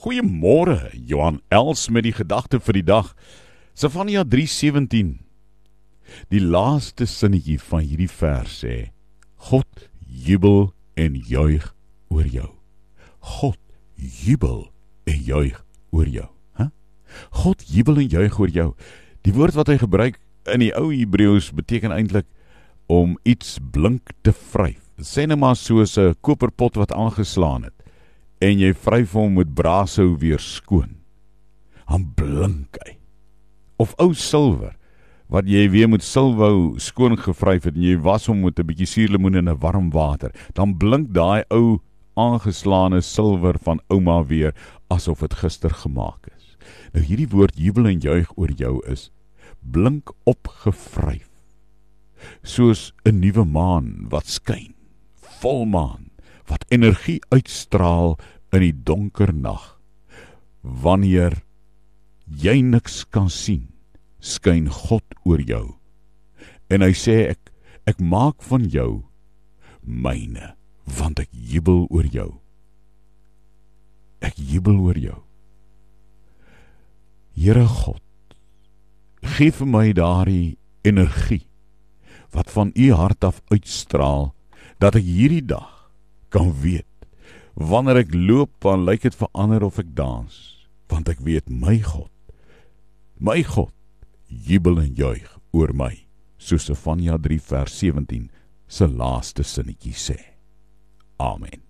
Goeiemôre, Johan Els met die gedagte vir die dag. Sefania 3:17. Die laaste sinnetjie van hierdie vers sê: God jubel en juig oor jou. God jubel en juig oor jou. Hæ? God jubel en juig oor jou. Die woord wat hy gebruik in die ou Hebreëus beteken eintlik om iets blink te vryf. Sê net maar soos 'n koperpot wat aangeslaan het en jy vryf hom met brasou weer skoon. Dan blink hy. Of ou silwer wat jy weer met silwou skoon gevryf het en jy was hom met 'n bietjie suurlemoen in 'n warm water, dan blink daai ou aangeslaane silwer van ouma weer asof dit gister gemaak is. Nou hierdie woord jubel en juig oor jou is blink opgevryf. Soos 'n nuwe maan wat skyn, volmaan wat energie uitstraal in die donker nag. Wanneer jy niks kan sien, skyn God oor jou. En hy sê ek ek maak van jou myne, want ek jubel oor jou. Ek jubel oor jou. Here God, gee vir my daardie energie wat van u hart af uitstraal dat ek hierdie dag kan weet wanneer ek loop dan lyk dit verander of ek dans want ek weet my God my God jubel en juig oor my soos Sefanja 3 vers 17 se laaste sinnetjie sê. Amen